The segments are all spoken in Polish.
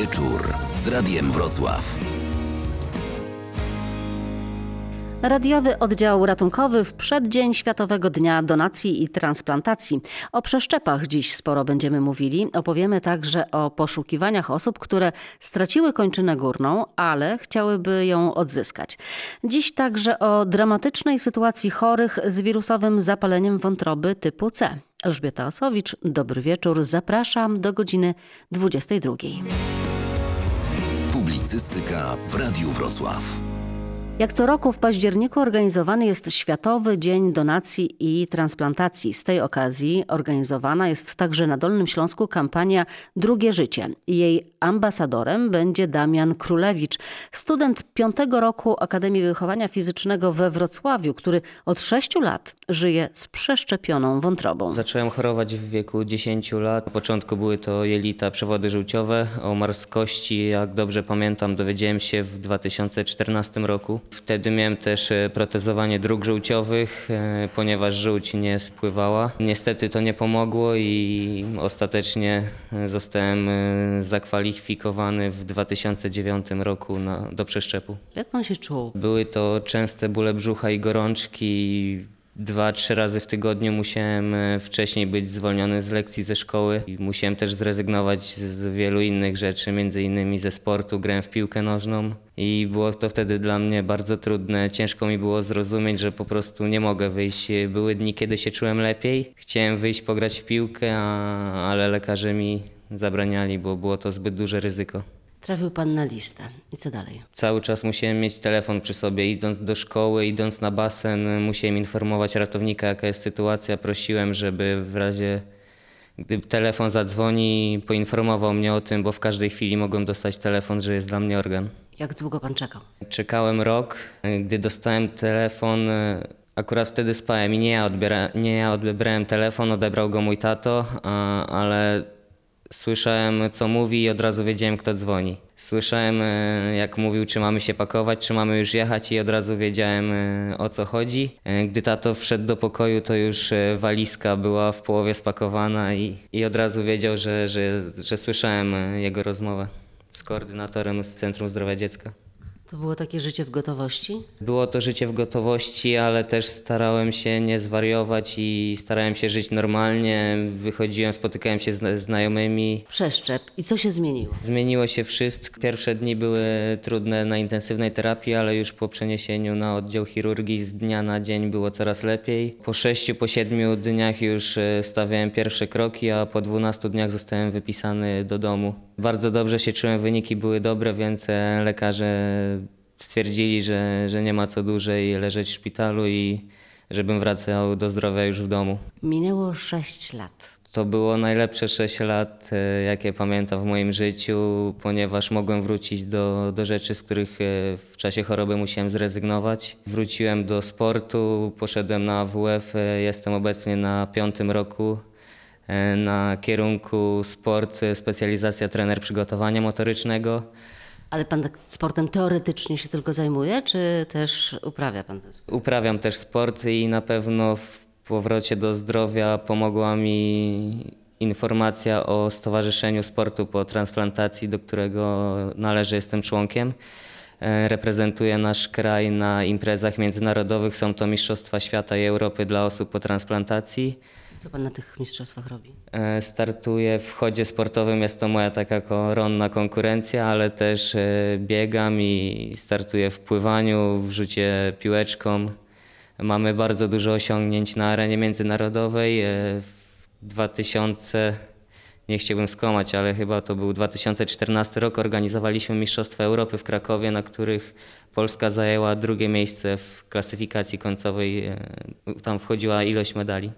wieczór z Radiem Wrocław. Radiowy oddział ratunkowy w przeddzień Światowego Dnia Donacji i Transplantacji. O przeszczepach dziś sporo będziemy mówili. Opowiemy także o poszukiwaniach osób, które straciły kończynę górną, ale chciałyby ją odzyskać. Dziś także o dramatycznej sytuacji chorych z wirusowym zapaleniem wątroby typu C. Elżbieta Osowicz, dobry wieczór. Zapraszam do godziny 22. Publicystyka w Radiu Wrocław. Jak co roku w październiku organizowany jest Światowy Dzień Donacji i Transplantacji. Z tej okazji organizowana jest także na Dolnym Śląsku kampania Drugie Życie. Jej ambasadorem będzie Damian Królewicz, student piątego roku Akademii Wychowania Fizycznego we Wrocławiu, który od sześciu lat żyje z przeszczepioną wątrobą. Zacząłem chorować w wieku 10 lat. Na początku były to jelita, przewody żółciowe. O marskości, jak dobrze pamiętam, dowiedziałem się w 2014 roku. Wtedy miałem też e, protezowanie dróg żółciowych, e, ponieważ żółć nie spływała. Niestety to nie pomogło i ostatecznie e, zostałem zakwalifikowany w 2009 roku na, do przeszczepu. Jak pan się czuł? Były to częste bóle brzucha i gorączki dwa, trzy razy w tygodniu musiałem e, wcześniej być zwolniony z lekcji ze szkoły i musiałem też zrezygnować z wielu innych rzeczy, między innymi ze sportu, grałem w piłkę nożną i było to wtedy dla mnie bardzo trudne. Ciężko mi było zrozumieć, że po prostu nie mogę wyjść. Były dni, kiedy się czułem lepiej. Chciałem wyjść pograć w piłkę, a, ale lekarze mi zabraniali, bo było to zbyt duże ryzyko. Trafił pan na listę. I co dalej? Cały czas musiałem mieć telefon przy sobie. Idąc do szkoły, idąc na basen, musiałem informować ratownika, jaka jest sytuacja. Prosiłem, żeby w razie, gdy telefon zadzwoni, poinformował mnie o tym, bo w każdej chwili mogłem dostać telefon, że jest dla mnie organ. Jak długo pan czekał? Czekałem rok. Gdy dostałem telefon, akurat wtedy spałem i nie ja, odbiera, nie ja odebrałem telefon, odebrał go mój tato, ale Słyszałem, co mówi i od razu wiedziałem, kto dzwoni. Słyszałem, e, jak mówił, czy mamy się pakować, czy mamy już jechać i od razu wiedziałem, e, o co chodzi. E, gdy tato wszedł do pokoju, to już walizka była w połowie spakowana i, i od razu wiedział, że, że, że słyszałem jego rozmowę z koordynatorem z Centrum Zdrowia Dziecka. To było takie życie w gotowości? Było to życie w gotowości, ale też starałem się nie zwariować i starałem się żyć normalnie. Wychodziłem, spotykałem się z znajomymi. Przeszczep. I co się zmieniło? Zmieniło się wszystko. Pierwsze dni były trudne na intensywnej terapii, ale już po przeniesieniu na oddział chirurgii z dnia na dzień było coraz lepiej. Po sześciu, po siedmiu dniach już e, stawiałem pierwsze kroki, a po dwunastu dniach zostałem wypisany do domu. Bardzo dobrze się czułem, wyniki były dobre, więc e, lekarze stwierdzili, że, że nie ma co dłużej leżeć w szpitalu i żebym wracał do zdrowia już w domu. Minęło 6 lat. To było najlepsze 6 lat, e, jakie pamiętam w moim życiu, ponieważ mogłem wrócić do, do rzeczy, z których e, w czasie choroby musiałem zrezygnować. Wróciłem do sportu, poszedłem na AWF, jestem obecnie na piątym roku na kierunku sport, specjalizacja trener przygotowania motorycznego. Ale pan tak sportem teoretycznie się tylko zajmuje, czy też uprawia pan ten sport? Uprawiam też sport i na pewno w powrocie do zdrowia pomogła mi informacja o Stowarzyszeniu Sportu po Transplantacji, do którego należy, jestem członkiem. E, reprezentuję nasz kraj na imprezach międzynarodowych. Są to Mistrzostwa Świata i Europy dla osób po transplantacji. Co pan na tych mistrzostwach robi? E, startuję w chodzie sportowym, jest to moja taka koronna konkurencja, ale też e, biegam i startuję w pływaniu, w rzucie piłeczką. Mamy bardzo dużo osiągnięć na arenie międzynarodowej. E, w 2000, nie chciałbym skłamać, ale chyba to był 2014 rok, organizowaliśmy Mistrzostwa Europy w Krakowie, na których Polska zajęła drugie miejsce w klasyfikacji końcowej. Tam wchodziła ilość medali.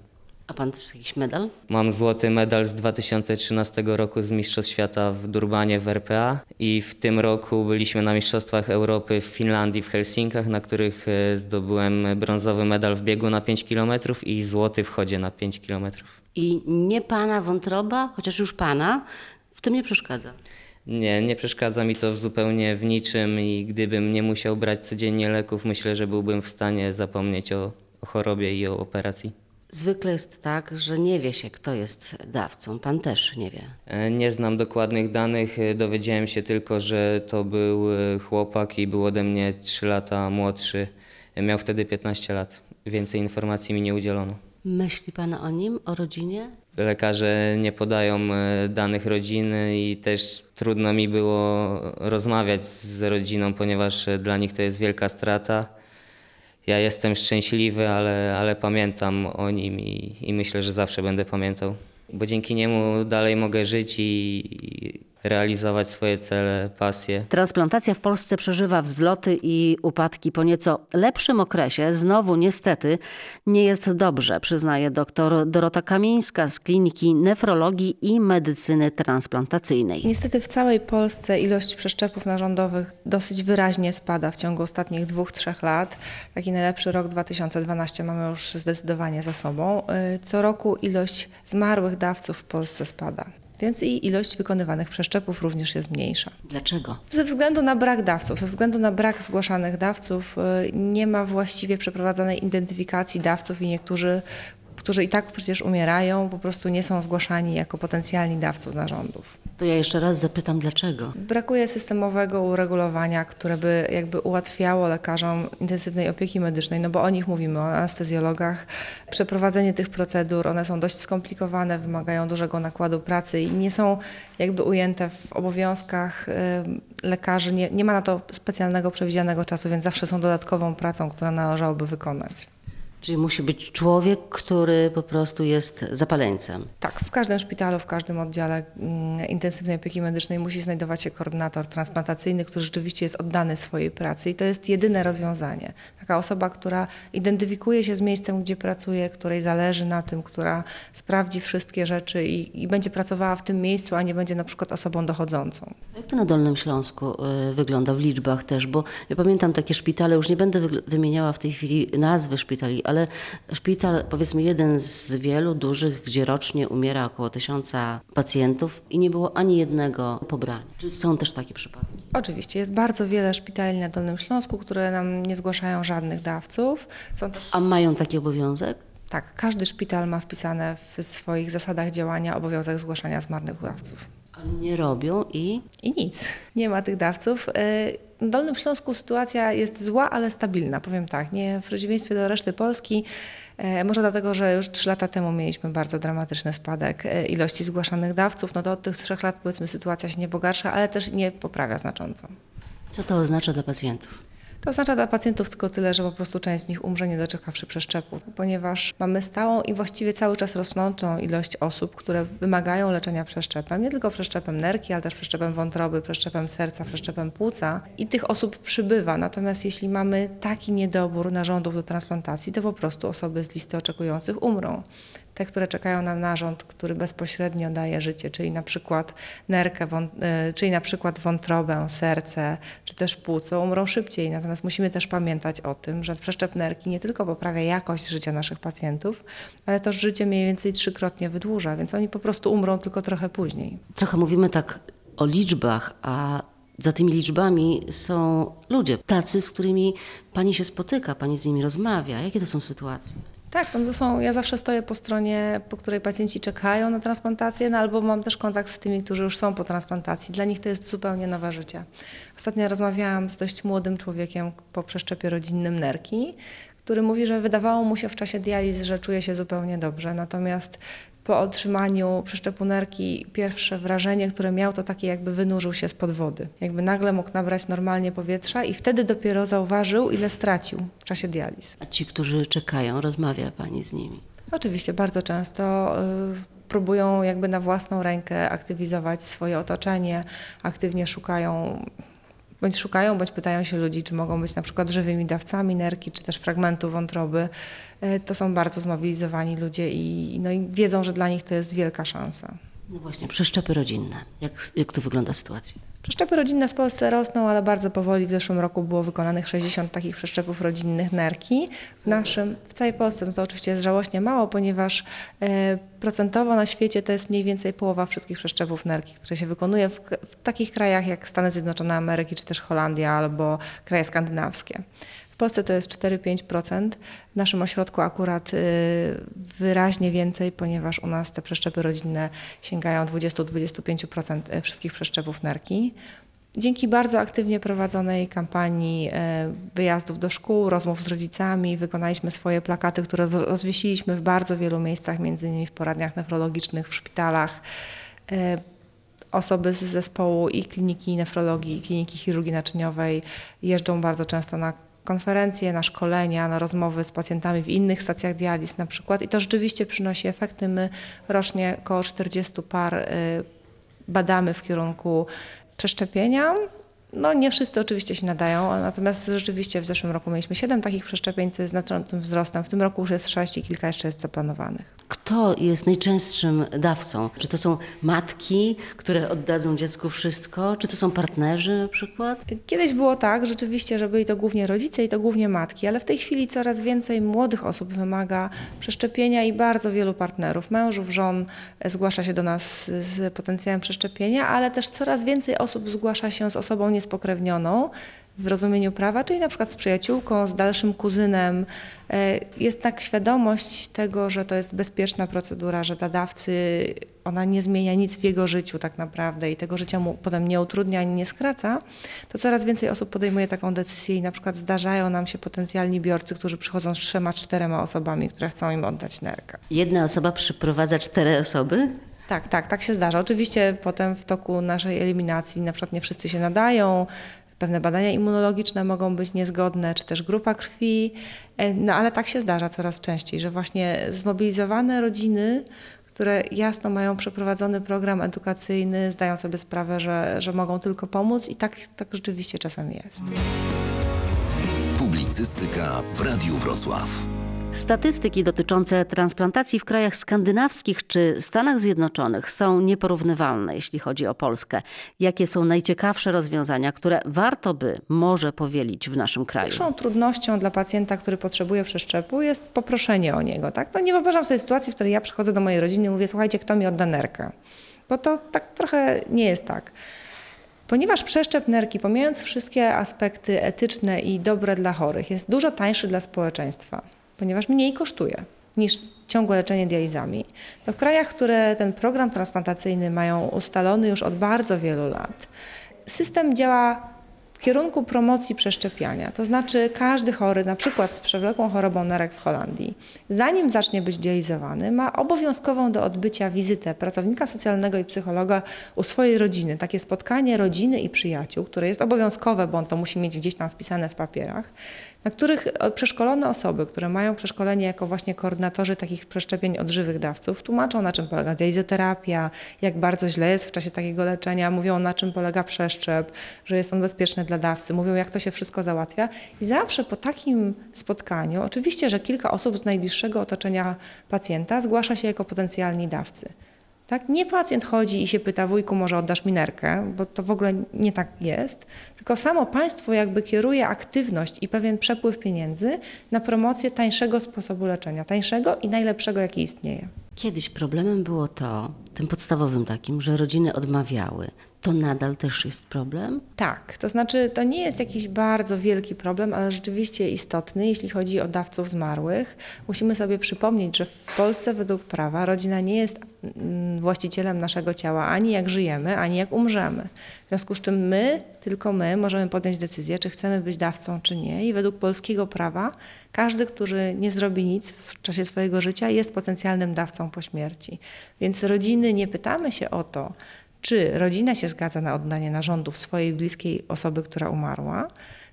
A pan też jakiś medal? Mam złoty medal z 2013 roku z Mistrzostw Świata w Durbanie w RPA i w tym roku byliśmy na Mistrzostwach Europy w Finlandii, w Helsinkach, na których e, zdobyłem brązowy medal w biegu na 5 km i złoty w chodzie na 5 km. I nie pana wątroba, chociaż już pana, w tym nie przeszkadza? Nie, nie przeszkadza mi to zupełnie w niczym i gdybym nie musiał brać codziennie leków, myślę, że byłbym w stanie zapomnieć o, o chorobie i o operacji. Zwykle jest tak, że nie wie się, kto jest dawcą. Pan też nie wie. E, Nie znam dokładnych danych, e, dowiedziałem się tylko, że to był e, chłopak i był ode mnie 3 lata młodszy. Miał wtedy 15 lat. Więcej informacji mi nie udzielono. Myśli pan o nim, o rodzinie? Lekarze nie podają danych rodziny i też trudno mi było rozmawiać z rodziną, ponieważ dla nich to jest wielka strata. Ja jestem szczęśliwy, ale, ale pamiętam o nim i, i myślę, że zawsze będę pamiętał. Bo dzięki niemu dalej mogę żyć i, i realizować swoje cele, pasje. Transplantacja w Polsce przeżywa wzloty i upadki po nieco lepszym okresie. Znowu niestety nie jest dobrze, przyznaje dr Dorota Kamińska z Kliniki Nefrologii i Medycyny Transplantacyjnej. Niestety w całej Polsce ilość przeszczepów narządowych dosyć wyraźnie spada w ciągu ostatnich dwóch, trzech lat. Taki najlepszy rok 2012 mamy już zdecydowanie za sobą. Y, Co roku ilość zmarłych dawców w Polsce spada. Więc i ilość wykonywanych przeszczepów również jest mniejsza. Dlaczego? Ze względu na brak dawców, ze względu na brak zgłaszanych dawców, y, nie ma właściwie przeprowadzonej identyfikacji dawców i niektórzy, którzy i tak przecież umierają, po prostu nie są zgłaszani jako potencjalni dawców narządów. To ja jeszcze raz zapytam, dlaczego? Brakuje systemowego uregulowania, które by jakby ułatwiało lekarzom intensywnej opieki medycznej, no bo o nich mówimy, o anestezjologach. Przeprowadzenie tych procedur, one są dość skomplikowane, wymagają dużego nakładu pracy i nie są jakby ujęte w obowiązkach y, lekarzy. Nie, nie ma na to specjalnego przewidzianego czasu, więc zawsze są dodatkową pracą, która należałoby wykonać. Czyli musi być człowiek, który po prostu jest zapaleńcem. Tak, w każdym szpitalu, w każdym oddziale mm, intensywnej opieki medycznej musi znajdować się koordynator transplantacyjny, który rzeczywiście jest oddany swojej pracy i to jest jedyne rozwiązanie. Taka osoba, która identyfikuje się z miejscem, gdzie pracuje, której zależy na tym, która sprawdzi wszystkie rzeczy i, i będzie pracowała w tym miejscu, a nie będzie na przykład osobą dochodzącą. Jak to na Dolnym Śląsku y, wygląda w liczbach też? Bo ja pamiętam takie szpitale, już nie będę wymieniała w tej chwili nazwy szpitali, ale szpital, powiedzmy jeden z wielu dużych, gdzie rocznie umiera około tysiąca pacjentów i nie było ani jednego pobrania. Czy są też takie przypadki? Oczywiście, jest bardzo wiele szpitali na Dolnym Śląsku, które nam nie zgłaszają żadnych dawców. Są też A mają taki obowiązek? Tak, każdy szpital ma wpisane w swoich zasadach działania obowiązek zgłaszania zmarłych dawców. Nie robią i I nic, nie ma tych dawców. Y, Na Dolnym Śląsku sytuacja jest zła, ale stabilna, powiem tak. Nie w przeciwieństwie do reszty Polski, e, może dlatego, że już trzy lata temu mieliśmy bardzo dramatyczny spadek e, ilości zgłaszanych dawców, no to od tych trzech lat powiedzmy sytuacja się nie pogarsza, ale też nie poprawia znacząco. co to oznacza dla pacjentów? To oznacza dla pacjentów tylko tyle, że po prostu część z nich umrze nie doczekawszy przeszczepu, ponieważ mamy stałą i właściwie cały czas rosnącą ilość osób, które wymagają leczenia przeszczepem, nie tylko przeszczepem nerki, ale też przeszczepem wątroby, przeszczepem serca, przeszczepem płuca i tych osób przybywa. Natomiast jeśli mamy taki niedobór narządów do transplantacji, to po prostu osoby z listy oczekujących umrą. Te, które czekają na narząd, który bezpośrednio daje życie, czyli na przykład nerkę, y, czyli na przykład wątrobę, serce, czy też płuco, umrą szybciej. Natomiast musimy też pamiętać o tym, że przeszczep nerki nie tylko poprawia jakość życia naszych pacjentów, ale też życie mniej więcej trzykrotnie wydłuża, więc oni po prostu umrą tylko trochę później. Trochę mówimy tak o liczbach, a za tymi liczbami są ludzie, tacy, z którymi pani się spotyka, pani z nimi rozmawia. Jakie to są sytuacje? Tak, no to są, ja zawsze stoję po stronie, po której pacjenci czekają na transplantację, no albo mam też kontakt z tymi, którzy już są po transplantacji. Dla nich to jest zupełnie nowe życie. Ostatnio rozmawiałam z dość młodym człowiekiem po przeszczepie rodzinnym nerki, który mówi, że wydawało mu się w czasie dializ, że czuje się zupełnie dobrze, natomiast po otrzymaniu przeszczepu nerki pierwsze wrażenie, które miał, to takie jakby wynurzył się spod wody. Jakby nagle mógł nabrać normalnie powietrza i wtedy dopiero zauważył, ile stracił w czasie dializ. A ci, którzy czekają, rozmawia pani z nimi? Oczywiście bardzo często y, próbują jakby na własną rękę aktywizować swoje otoczenie, aktywnie szukają bądź szukają, bądź pytają się ludzi, czy mogą być na przykład żywymi dawcami nerki, czy też fragmentu wątroby. Y, To są bardzo zmobilizowani ludzie i, no i wiedzą, że dla nich to jest wielka szansa. No właśnie, przeszczepy rodzinne. Jak, jak tu wygląda sytuacja? Przeszczepy rodzinne w Polsce rosną, ale bardzo powoli. W zeszłym roku było wykonanych 60 takich przeszczepów rodzinnych nerki. W naszym, w całej Polsce, no to oczywiście jest żałośnie mało, ponieważ e, procentowo na świecie to jest mniej więcej połowa wszystkich przeszczepów nerki, które się wykonuje w, w takich krajach jak Stany Zjednoczone Ameryki, czy też Holandia albo kraje skandynawskie. Polsce to jest 4-5%. W naszym ośrodku akurat y, wyraźnie więcej, ponieważ u nas te przeszczepy rodzinne sięgają 20-25% wszystkich przeszczepów nerki. Dzięki bardzo aktywnie prowadzonej kampanii e, wyjazdów do szkół, rozmów z rodzicami, wykonaliśmy swoje plakaty, które rozwiesiliśmy w bardzo wielu miejscach, między innymi w poradniach nefrologicznych, w szpitalach. Osoby z zespołu i kliniki nefrologii, i kliniki chirurgii naczyniowej jeżdżą bardzo często na konferencje, na szkolenia, na rozmowy z pacjentami w innych stacjach dializ na przykład i to rzeczywiście przynosi efekty. My rocznie około 40 par e, badamy w kierunku przeszczepienia. No nie wszyscy oczywiście się nadają, natomiast rzeczywiście w zeszłym roku mieliśmy 7 takich przeszczepień, co jest znaczącym wzrostem. W tym roku już jest 6 i kilka jeszcze jest zaplanowanych. Kto jest najczęstszym dawcą? Czy to są matki, które oddadzą dziecku wszystko? Czy to są partnerzy na przykład? Kiedyś było tak, rzeczywiście, że byli to głównie rodzice i to głównie matki, ale w tej chwili coraz więcej młodych osób wymaga przeszczepienia i bardzo wielu partnerów, mężów, żon zgłasza się do nas z potencjałem przeszczepienia, ale też coraz więcej osób zgłasza się z osobą niespokrewnioną, w rozumieniu prawa, czyli na przykład z przyjaciółką, z dalszym kuzynem. E, jest tak świadomość tego, że to jest bezpieczna procedura, że dla dawcy ona nie zmienia nic w jego życiu tak naprawdę i tego życia mu potem nie utrudnia ani nie skraca, to coraz więcej osób podejmuje taką decyzję i na przykład zdarzają nam się potencjalni biorcy, którzy przychodzą z trzema, czterema osobami, które chcą im oddać nerkę. Jedna osoba przyprowadza cztery osoby? Tak, tak, tak się zdarza. Oczywiście potem w toku naszej eliminacji na przykład nie wszyscy się nadają, pewne badania immunologiczne mogą być niezgodne, czy też grupa krwi, e, no ale tak się zdarza coraz częściej, że właśnie zmobilizowane rodziny, które jasno mają przeprowadzony program edukacyjny, zdają sobie sprawę, że, że mogą tylko pomóc i tak, tak rzeczywiście czasem jest. Publicystyka w Radiu Wrocław. Statystyki dotyczące transplantacji w krajach skandynawskich czy Stanach Zjednoczonych są nieporównywalne, jeśli chodzi o Polskę. Jakie są najciekawsze rozwiązania, które warto by może powielić w naszym kraju? Pierwszą trudnością dla pacjenta, który potrzebuje przeszczepu jest poproszenie o niego. Tak? No nie wyobrażam sobie sytuacji, w której ja przychodzę do mojej rodziny i mówię, słuchajcie, kto mi odda nerkę? Bo to tak trochę nie jest tak. Ponieważ przeszczep nerki, pomijając wszystkie aspekty etyczne i dobre dla chorych, jest dużo tańszy dla społeczeństwa ponieważ mniej kosztuje niż ciągłe leczenie dializami, to w krajach, które ten program transplantacyjny mają ustalony już od bardzo wielu lat, system działa w kierunku promocji przeszczepiania. To znaczy każdy chory, na przykład z przewlekłą chorobą nerek w Holandii, zanim zacznie być dializowany, ma obowiązkową do odbycia wizytę pracownika socjalnego i psychologa u swojej rodziny. Takie spotkanie rodziny i przyjaciół, które jest obowiązkowe, bo on to musi mieć gdzieś tam wpisane w papierach, na których e, przeszkolone osoby, które mają przeszkolenie jako właśnie koordynatorzy takich przeszczepień od żywych dawców, tłumaczą na czym polega dializoterapia, jak bardzo źle jest w czasie takiego leczenia, mówią na czym polega przeszczep, że jest on bezpieczny dla dawcy, mówią jak to się wszystko załatwia i zawsze po takim spotkaniu, oczywiście, że kilka osób z najbliższego otoczenia pacjenta zgłasza się jako potencjalni dawcy. Tak? Nie pacjent chodzi i się pyta, wujku, może oddasz minerkę, bo to w ogóle nie tak jest, tylko samo państwo jakby kieruje aktywność i pewien przepływ pieniędzy na promocję tańszego sposobu leczenia, tańszego i najlepszego, jaki istnieje. Kiedyś problemem było to, tym podstawowym takim, że rodziny odmawiały to nadal też jest problem? Tak, to znaczy to nie jest jakiś bardzo wielki problem, ale rzeczywiście istotny, jeśli chodzi o dawców zmarłych. Musimy sobie przypomnieć, że w Polsce według prawa rodzina nie jest mm, właścicielem naszego ciała ani jak żyjemy, ani jak umrzemy. W związku z czym my, tylko my możemy podjąć decyzję, czy chcemy być dawcą, czy nie. I według polskiego prawa każdy, który nie zrobi nic w czasie swojego życia, jest potencjalnym dawcą po śmierci. Więc rodziny nie pytamy się o to, czy rodzina się zgadza na oddanie narządów swojej bliskiej osoby, która umarła,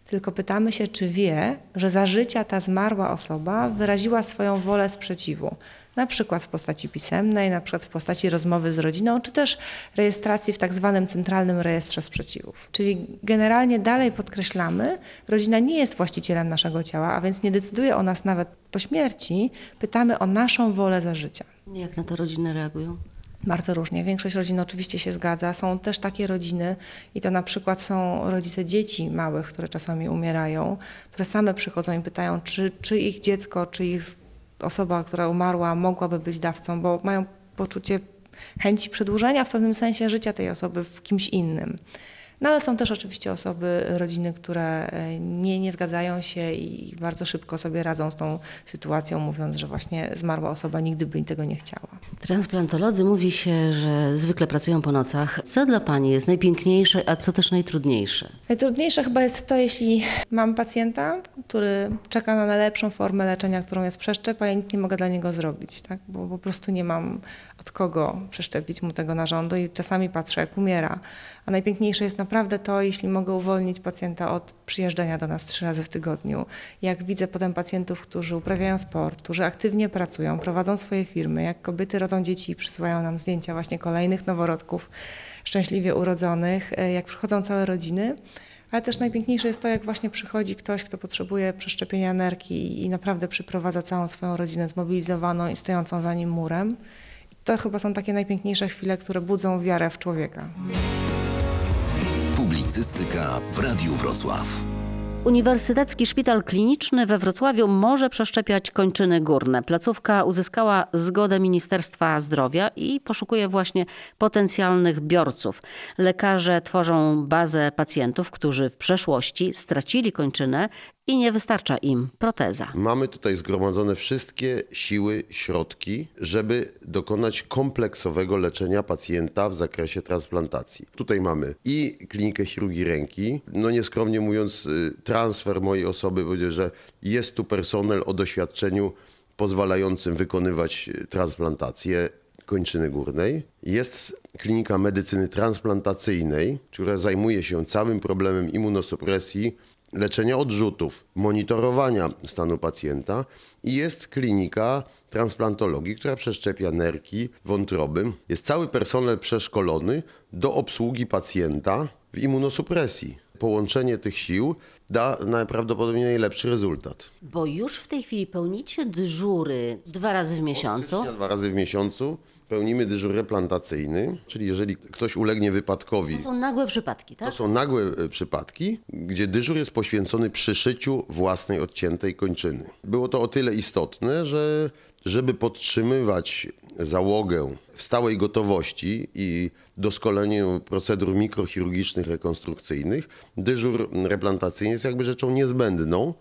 tylko pytamy się, czy wie, że za życia ta zmarła osoba wyraziła swoją wolę sprzeciwu, na przykład w postaci pisemnej, na przykład w postaci rozmowy z rodziną, czy też rejestracji w tak zwanym centralnym rejestrze sprzeciwów. Czyli generalnie dalej podkreślamy, rodzina nie jest właścicielem naszego ciała, a więc nie decyduje o nas nawet po śmierci, pytamy o naszą wolę za życia. Jak na to rodziny reagują? Bardzo różnie. Większość rodzin oczywiście się zgadza. Są też takie rodziny, i to na przykład są rodzice dzieci małych, które czasami umierają, które same przychodzą i pytają, czy, czy ich dziecko, czy ich osoba, która umarła, mogłaby być dawcą, bo mają poczucie chęci przedłużenia w pewnym sensie życia tej osoby w kimś innym. No ale są też oczywiście osoby, rodziny, które e, nie, nie zgadzają się i bardzo szybko sobie radzą z tą sytuacją, mówiąc, że właśnie zmarła osoba nigdy by tego nie chciała. Transplantolodzy mówi się, że zwykle pracują po nocach. Co dla Pani jest najpiękniejsze, a co też najtrudniejsze? Najtrudniejsze chyba jest to, jeśli mam pacjenta, który czeka na najlepszą formę leczenia, którą jest przeszczep, a ja nic nie mogę dla niego zrobić, tak? bo po prostu nie mam od kogo przeszczepić mu tego narządu i czasami patrzę, jak umiera. A najpiękniejsze jest naprawdę to, jeśli mogę uwolnić pacjenta od przyjeżdżania do nas trzy razy w tygodniu. Jak widzę potem pacjentów, którzy uprawiają sport, którzy aktywnie pracują, prowadzą swoje firmy, jak kobiety rodzą dzieci i przysyłają nam zdjęcia właśnie kolejnych noworodków szczęśliwie urodzonych, e, jak przychodzą całe rodziny. Ale też najpiękniejsze jest to, jak właśnie przychodzi ktoś, kto potrzebuje przeszczepienia nerki i naprawdę przyprowadza całą swoją rodzinę zmobilizowaną i stojącą za nim murem. To chyba są takie najpiękniejsze chwile, które budzą wiarę w człowieka. Publicystyka w Radiu Wrocław. Uniwersytecki Szpital Kliniczny we Wrocławiu może przeszczepiać kończyny górne. Placówka uzyskała zgodę Ministerstwa Zdrowia i poszukuje właśnie potencjalnych biorców. Lekarze tworzą bazę pacjentów, którzy w przeszłości stracili kończynę i nie wystarcza im proteza. Mamy tutaj zgromadzone wszystkie siły, środki, żeby dokonać kompleksowego leczenia pacjenta w zakresie transplantacji. Tutaj mamy i klinikę chirurgii ręki, no nieskromnie mówiąc, y, transfer mojej osoby, powiedział, że jest tu personel o doświadczeniu pozwalającym wykonywać y, transplantację kończyny górnej. Jest klinika medycyny transplantacyjnej, która zajmuje się całym problemem immunosupresji leczenia odrzutów, monitorowania stanu pacjenta i jest klinika transplantologii, która przeszczepia nerki, wątroby. Jest cały personel przeszkolony do obsługi pacjenta w immunosupresji. Połączenie tych sił da najprawdopodobniej najlepszy rezultat. Bo już w tej chwili pełnicie dyżury dwa razy w miesiącu. Dwa razy w miesiącu pełnimy dyżur replantacyjny, czyli jeżeli ktoś ulegnie wypadkowi, To są nagłe przypadki, tak? To są nagłe e, przypadki, gdzie dyżur jest poświęcony przyszyciu własnej odciętej kończyny. Było to o tyle istotne, że żeby podtrzymywać załogę w stałej gotowości i doskonaleniu procedur mikrochirurgicznych, rekonstrukcyjnych, dyżur replantacyjny jest jakby rzeczą niezbędną,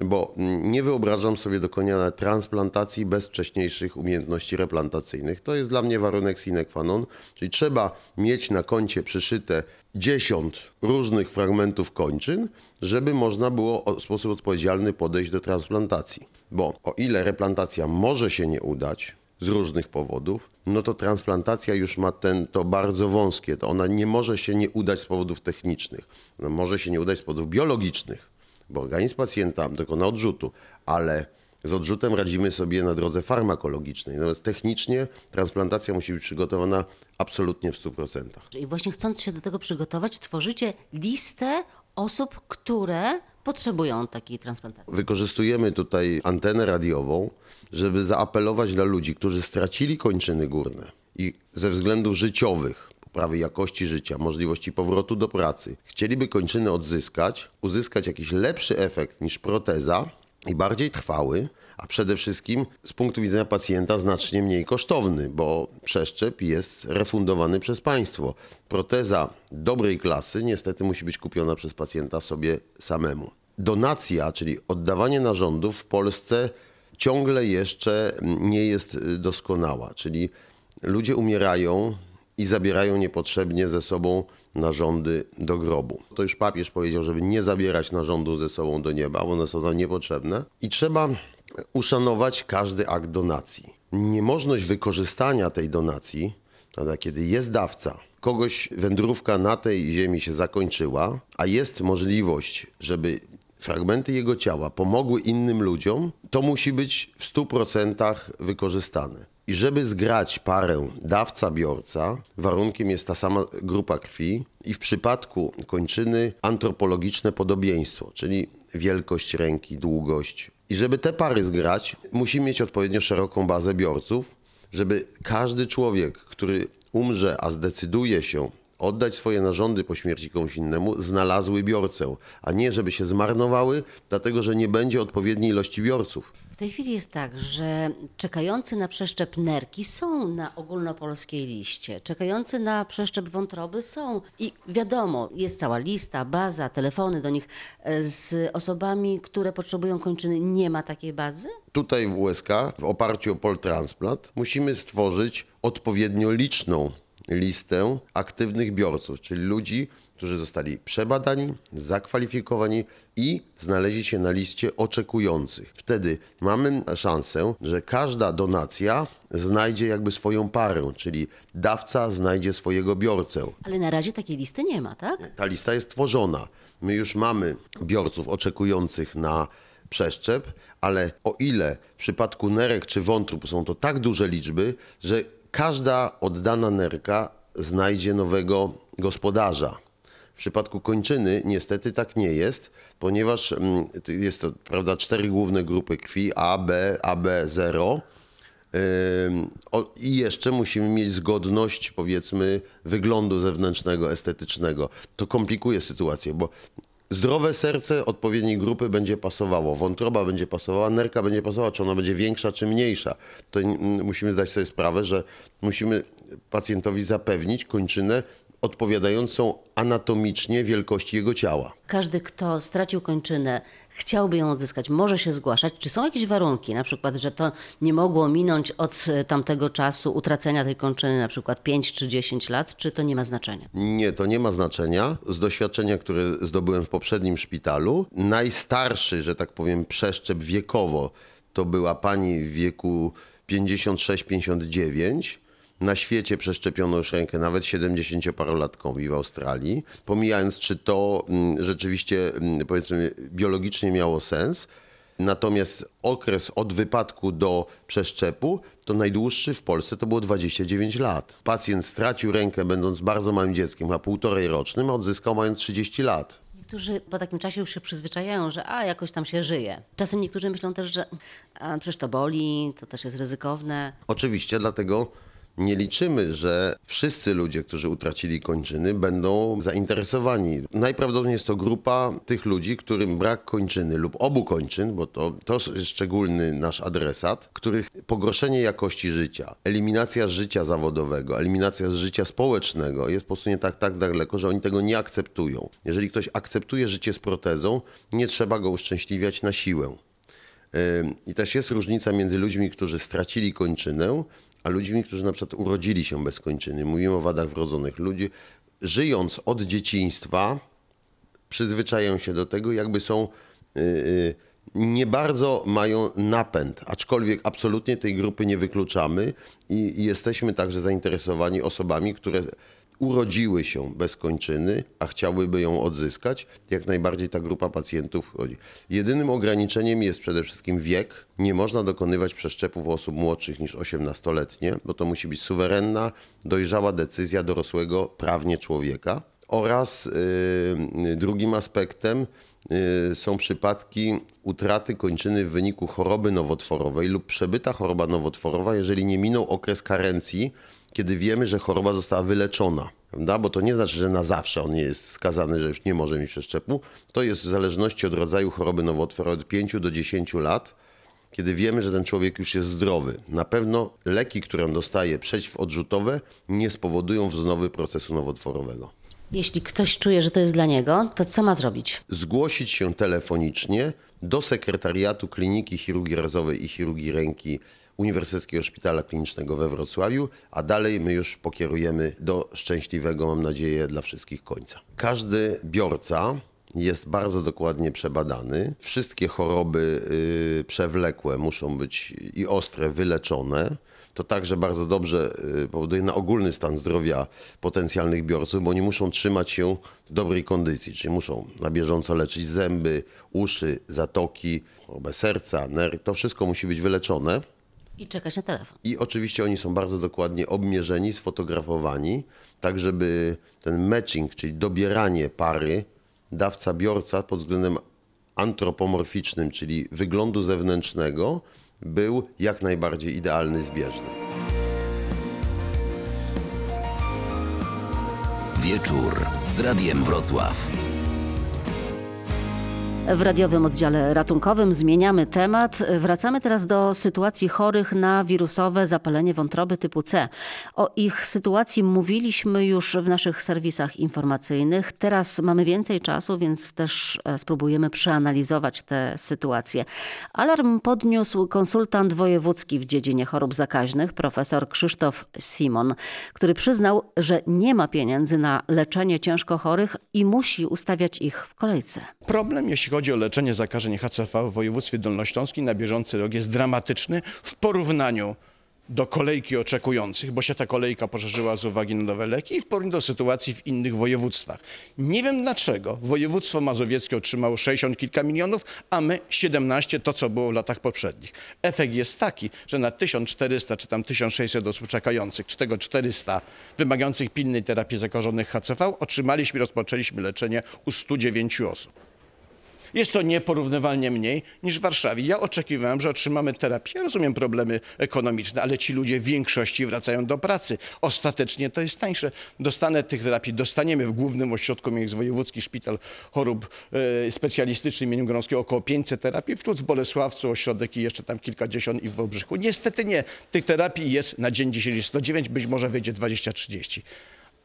bo nie wyobrażam sobie dokonania transplantacji bez wcześniejszych umiejętności replantacyjnych. To jest dla mnie warunek sine qua non, czyli trzeba mieć na koncie przyszyte 10 różnych fragmentów kończyn, żeby można było w sposób odpowiedzialny podejść do transplantacji. Bo o ile replantacja może się nie udać, z różnych powodów, no to transplantacja już ma ten, to bardzo wąskie. To ona nie może się nie udać z powodów technicznych. Ona może się nie udać z powodów biologicznych bo organizm pacjenta dokona odrzutu, ale z odrzutem radzimy sobie na drodze farmakologicznej. Natomiast technicznie transplantacja musi być przygotowana absolutnie w 100%. I właśnie chcąc się do tego przygotować, tworzycie listę osób, które potrzebują takiej transplantacji. Wykorzystujemy tutaj antenę radiową, żeby zaapelować dla ludzi, którzy stracili kończyny górne i ze względów życiowych poprawy jakości życia, możliwości powrotu do pracy, chcieliby kończyny odzyskać, uzyskać jakiś lepszy efekt niż proteza i bardziej trwały, a przede wszystkim z punktu widzenia pacjenta znacznie mniej kosztowny, bo przeszczep jest refundowany przez państwo. Proteza dobrej klasy niestety musi być kupiona przez pacjenta sobie samemu. Donacja, czyli oddawanie narządów w Polsce ciągle jeszcze nie jest doskonała, czyli ludzie umierają i zabierają niepotrzebnie ze sobą narządy do grobu. To już papież powiedział, żeby nie zabierać narządu ze sobą do nieba, bo one są nam niepotrzebne. I trzeba uszanować każdy akt donacji. Niemożność wykorzystania tej donacji, prawda, kiedy jest dawca, kogoś wędrówka na tej ziemi się zakończyła, a jest możliwość, żeby fragmenty jego ciała pomogły innym ludziom, to musi być w 100% wykorzystane. I żeby zgrać parę dawca-biorca, warunkiem jest ta sama grupa krwi i w przypadku kończyny antropologiczne podobieństwo, czyli wielkość ręki, długość. I żeby te pary zgrać, musi mieć odpowiednio szeroką bazę biorców, żeby każdy człowiek, który umrze, a zdecyduje się oddać swoje narządy po śmierci komuś innemu, znalazły biorcę, a nie żeby się zmarnowały, dlatego że nie będzie odpowiedniej ilości biorców. W tej chwili jest tak, że czekający na przeszczep nerki są na ogólnopolskiej liście, czekający na przeszczep wątroby są i wiadomo, jest cała lista, baza, telefony do nich. E, Z osobami, które potrzebują kończyny, nie ma takiej bazy? Tutaj w USK, w oparciu o Poltransplant, musimy stworzyć odpowiednio liczną listę aktywnych biorców, czyli ludzi, którzy zostali przebadani, zakwalifikowani i znaleźli się na liście oczekujących. Wtedy mamy szansę, że każda donacja znajdzie jakby swoją parę, czyli dawca znajdzie swojego biorcę. Ale na razie takiej listy nie ma, tak? Ta lista jest tworzona. My już mamy biorców oczekujących na przeszczep, ale o ile w przypadku nerek czy wątrób są to tak duże liczby, że każda oddana nerka znajdzie nowego gospodarza. W przypadku kończyny niestety tak nie jest, ponieważ mm, jest to prawda, cztery główne grupy krwi A, B, AB0. Ym, o, I jeszcze musimy mieć zgodność, powiedzmy, wyglądu zewnętrznego, estetycznego. To komplikuje sytuację, bo zdrowe serce odpowiedniej grupy będzie pasowało, wątroba będzie pasowała, nerka będzie pasowała, czy ona będzie większa, czy mniejsza. To mm, musimy zdać sobie sprawę, że musimy pacjentowi zapewnić kończynę odpowiadającą anatomicznie wielkości jego ciała. Każdy, kto stracił kończynę, chciałby ją odzyskać, może się zgłaszać. Czy są jakieś warunki, na przykład, że to nie mogło minąć od e, tamtego czasu utracenia tej kończyny, na przykład 5 czy 10 lat, czy to nie ma znaczenia? Nie, to nie ma znaczenia. Z doświadczenia, które zdobyłem w poprzednim szpitalu, najstarszy, że tak powiem, przeszczep wiekowo to była pani w wieku 56-59. Na świecie przeszczepiono już rękę nawet 70-parolatkowi w Australii. Pomijając, czy to mm, rzeczywiście, mm, powiedzmy, biologicznie miało sens. Natomiast okres od wypadku do przeszczepu to najdłuższy w Polsce to było 29 lat. Pacjent stracił rękę będąc bardzo małym dzieckiem, a półtorej rocznym, a odzyskał mając 30 lat. Niektórzy po takim czasie już się przyzwyczajają, że a, jakoś tam się żyje. Czasem niektórzy myślą też, że a, przecież to boli, to też jest ryzykowne. Oczywiście, dlatego nie liczymy, że wszyscy ludzie, którzy utracili kończyny, będą zainteresowani. Najprawdopodobniej jest to grupa tych ludzi, którym brak kończyny lub obu kończyn, bo to, to jest szczególny nasz adresat, których pogorszenie jakości życia, eliminacja życia zawodowego, eliminacja życia społecznego jest po prostu nie tak, tak daleko, że oni tego nie akceptują. Jeżeli ktoś akceptuje życie z protezą, nie trzeba go uszczęśliwiać na siłę. I też jest różnica między ludźmi, którzy stracili kończynę, a ludźmi, którzy na przykład urodzili się bez kończyny. Mówimy o wadach wrodzonych. Ludzie żyjąc od dzieciństwa przyzwyczajają się do tego, jakby są y, y, nie bardzo mają napęd, aczkolwiek absolutnie tej grupy nie wykluczamy i jesteśmy także zainteresowani osobami, które urodziły się bez kończyny, a chciałyby ją odzyskać, jak najbardziej ta grupa pacjentów chodzi. Jedynym ograniczeniem jest przede wszystkim wiek. Nie można dokonywać przeszczepów osób młodszych niż 18-letnie, bo to musi być suwerenna, dojrzała decyzja dorosłego prawnie człowieka. Oraz yy, drugim aspektem yy, są przypadki utraty kończyny w wyniku choroby nowotworowej lub przebyta choroba nowotworowa, jeżeli nie minął okres karencji, kiedy wiemy, że choroba została wyleczona. Prawda? Bo to nie znaczy, że na zawsze on jest skazany, że już nie może mieć przeszczepu. To jest w zależności od rodzaju choroby nowotworowej od 5 do 10 lat, kiedy wiemy, że ten człowiek już jest zdrowy. Na pewno leki, które on dostaje przeciwodrzutowe, nie spowodują wznowy procesu nowotworowego. Jeśli ktoś czuje, że to jest dla niego, to co ma zrobić? Zgłosić się telefonicznie do sekretariatu Kliniki Chirurgii Razowej i Chirurgii Ręki Uniwersyteckiego Szpitala Klinicznego we Wrocławiu, a dalej my już pokierujemy do szczęśliwego, mam nadzieję, dla wszystkich końca. Każdy biorca jest bardzo dokładnie przebadany. Wszystkie choroby y, przewlekłe muszą być i ostre wyleczone. To także bardzo dobrze y, powoduje na ogólny stan zdrowia potencjalnych biorców, bo oni muszą trzymać się dobrej kondycji, czyli muszą na bieżąco leczyć zęby, uszy, zatoki, chorobę serca, nerw. To wszystko musi być wyleczone. I czekać na telefon. I oczywiście oni są bardzo dokładnie obmierzeni, sfotografowani, tak żeby ten matching, czyli dobieranie pary dawca-biorca pod względem antropomorficznym, czyli wyglądu zewnętrznego, był jak najbardziej idealny, zbieżny. Wieczór z Radiem Wrocław. W radiowym oddziale ratunkowym zmieniamy temat. Wracamy teraz do sytuacji chorych na wirusowe zapalenie wątroby typu C. O ich sytuacji mówiliśmy już w naszych serwisach informacyjnych. Teraz mamy więcej czasu, więc też e, spróbujemy przeanalizować tę sytuację. Alarm podniósł konsultant wojewódzki w dziedzinie chorób zakaźnych, profesor Krzysztof Simon, który przyznał, że nie ma pieniędzy na leczenie ciężko chorych i musi ustawiać ich w kolejce. Problem, jeśli chodzi o leczenie zakażeń HCV w województwie dolnośląskim na bieżący rok jest dramatyczny w porównaniu do kolejki oczekujących, bo się ta kolejka poszerzyła z uwagi na nowe leki i w porównaniu do sytuacji w innych województwach. Nie wiem dlaczego województwo mazowieckie otrzymało 60 kilka milionów, a my 17, to co było w latach poprzednich. Efekt jest taki, że na 1400 czy tam 1600 osób czekających, czy tego 400 wymagających pilnej terapii zakażonych HCV otrzymaliśmy, rozpoczęliśmy leczenie u 109 osób. Jest to nieporównywalnie mniej niż w Warszawie. Ja oczekiwałem, że otrzymamy terapię. Ja rozumiem problemy ekonomiczne, ale ci ludzie w większości wracają do pracy. Ostatecznie to jest tańsze. Dostanę tych terapii, dostaniemy w głównym ośrodku, między wojewódzki szpital chorób e, specjalistyczny imieniem Grąskiego około 500 terapii, wśród w Bolesławcu ośrodek i jeszcze tam kilkadziesiąt i w Wałbrzychu. Niestety nie. Tych terapii jest na dzień dzisiejszy 109, być może wyjdzie 20-30.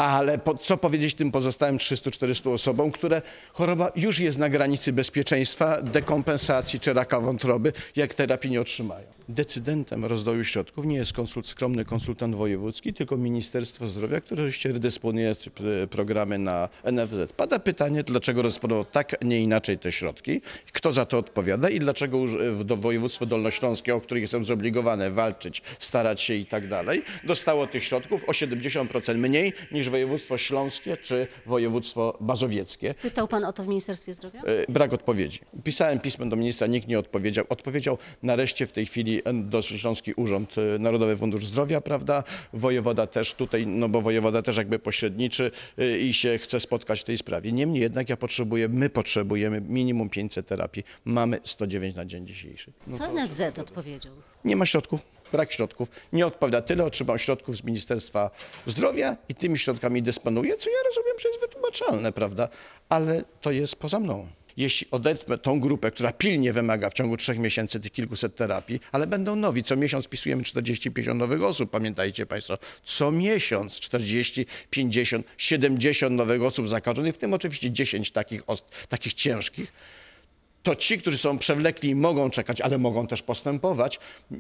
Ale po, co powiedzieć tym pozostałym 300-400 osobom, które choroba już jest na granicy bezpieczeństwa, dekompensacji czy raka wątroby, jak terapii nie otrzymają. Decydentem rozwoju środków nie jest konsult, skromny konsultant wojewódzki, tylko Ministerstwo Zdrowia, które oczywiście redysponuje p- programy na NFZ. Pada pytanie, dlaczego rozdysponował tak, nie inaczej te środki, kto za to odpowiada i dlaczego do województwo dolnośląskie, o których jestem zobligowany walczyć, starać się i tak dalej, dostało tych środków o 70% mniej niż województwo śląskie czy województwo mazowieckie. Pytał pan o to w Ministerstwie Zdrowia? E, Brak odpowiedzi. Pisałem pismo do ministra, nikt nie odpowiedział. Odpowiedział nareszcie w tej chwili Dolnośląski Urząd e, Narodowy Fundusz Zdrowia, prawda? Wojewoda też tutaj, no bo wojewoda też jakby pośredniczy e, i się chce spotkać w tej sprawie. Niemniej jednak ja potrzebuję, my potrzebujemy minimum 500 terapii. Mamy 109 na dzień dzisiejszy. No, Co NFZ odpowiedział? nie ma środków, brak środków. Nie odpowiada tyle, otrzymał środków z Ministerstwa Zdrowia i tymi środkami dysponuje, co ja rozumiem, że jest wytłumaczalne, prawda? Ale to jest poza mną. Jeśli odetnę tą grupę, która pilnie wymaga w ciągu trzech miesięcy tych kilkuset terapii, ale będą nowi, co miesiąc wpisujemy 40-50 nowych osób, pamiętajcie Państwo, co miesiąc 40, 50, 70 nowych osób zakażonych, w tym oczywiście 10 takich, takich ciężkich, to ci, którzy są przewlekli i mogą czekać, ale mogą też postępować,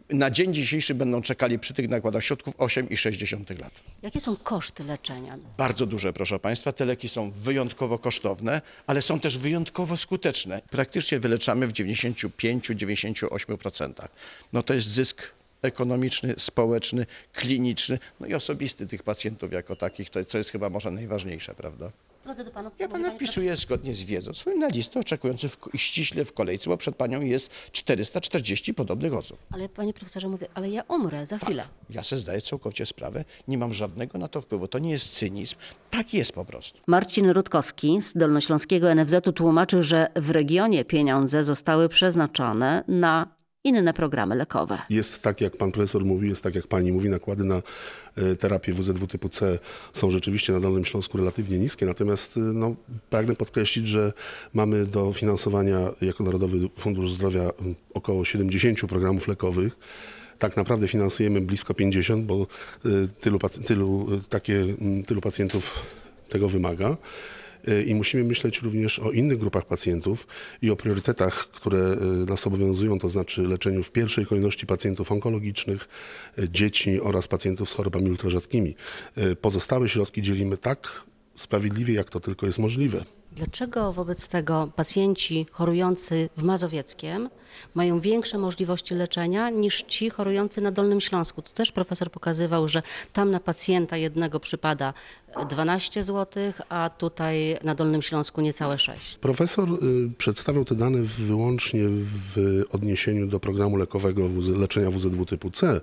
na dzień dzisiejszy będą czekali przy tych nakładach środków 8,6 lat. Jakie są koszty leczenia? Bardzo duże, proszę Państwa. Te leki są wyjątkowo kosztowne, ale są też wyjątkowo skuteczne. Praktycznie wyleczamy w 95-98%. No to jest zysk ekonomiczny, społeczny, kliniczny, no i osobisty tych pacjentów jako takich, co jest chyba może najważniejsze, prawda? Drodzy do panu, Ja pana wpisuję zgodnie z wiedzą swoją na listę oczekujących w, ściśle w kolejce, bo przed panią jest 440 podobnych osób. Ale panie profesorze, mówię, ale ja umrę za chwilę. Ja sobie zdaję całkowicie sprawę, nie mam żadnego na to wpływu. To nie jest cynizm. Tak jest po prostu. Marcin Rutkowski z Dolnośląskiego NFZ-u tłumaczy, że w regionie pieniądze zostały przeznaczone na inne programy lekowe. Jest tak, jak pan profesor mówi, jest tak, jak pani mówi, nakłady na e, terapię WZW typu C są rzeczywiście na Dolnym Śląsku relatywnie niskie, natomiast e, no, pragnę podkreślić, że mamy do finansowania jako Narodowy Fundusz Zdrowia około 70 programów lekowych. Tak naprawdę finansujemy blisko 50, bo e, tylu, tylu, takie, tylu pacjentów tego wymaga. Y, I musimy myśleć również o innych grupach pacjentów i o priorytetach, które y, nas obowiązują, to znaczy leczeniu w pierwszej kolejności pacjentów onkologicznych, y, dzieci oraz pacjentów z chorobami ultrarzadkimi. Y, Pozostałe środki dzielimy tak sprawiedliwie, jak to tylko jest możliwe. Dlaczego wobec tego pacjenci chorujący w Mazowieckiem mają większe możliwości leczenia niż ci chorujący na Dolnym Śląsku? Tu też profesor pokazywał, że tam na pacjenta jednego przypada 12 zł, a tutaj na Dolnym Śląsku niecałe 6. Profesor y, przedstawiał te dane wyłącznie w odniesieniu do programu lekowego leczenia WZW typu C.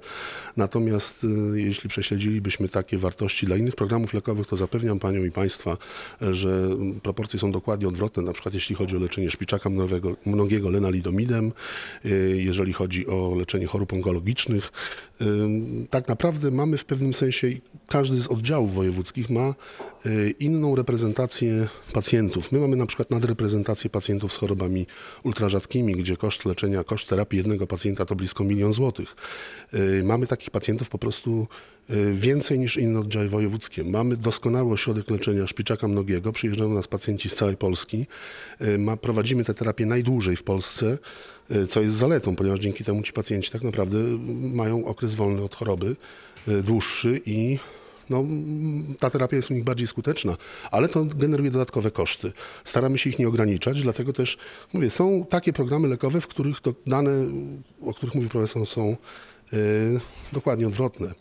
Natomiast y, jeśli prześledzilibyśmy takie wartości dla innych programów lekowych, to zapewniam Panią i Państwa, y, że proporcje są dokładnie odwrotne, na przykład jeśli chodzi o leczenie szpiczaka mnogiego, mnogiego lenalidomidem, y, jeżeli chodzi o leczenie chorób onkologicznych. Y, Tak naprawdę mamy w pewnym sensie, każdy z oddziałów wojewódzkich ma y, inną reprezentację pacjentów. My mamy na przykład nadreprezentację pacjentów z chorobami ultrarzadkimi, gdzie koszt leczenia, koszt terapii jednego pacjenta to blisko milion złotych. Mamy takich pacjentów po prostu więcej niż inne oddziały wojewódzkie. Mamy doskonały ośrodek leczenia szpiczaka mnogiego. Przyjeżdżają do nas pacjenci z całej Polski. Y, Ma, prowadzimy tę terapię najdłużej w Polsce, y, co jest zaletą, ponieważ dzięki temu ci pacjenci tak naprawdę mają okres wolny od choroby, y, dłuższy i no, ta terapia jest u nich bardziej skuteczna, ale to generuje dodatkowe koszty. Staramy się ich nie ograniczać, dlatego też mówię, są takie programy lekowe, w których to dane, o których mówi profesor, są y, dokładnie odwrotne.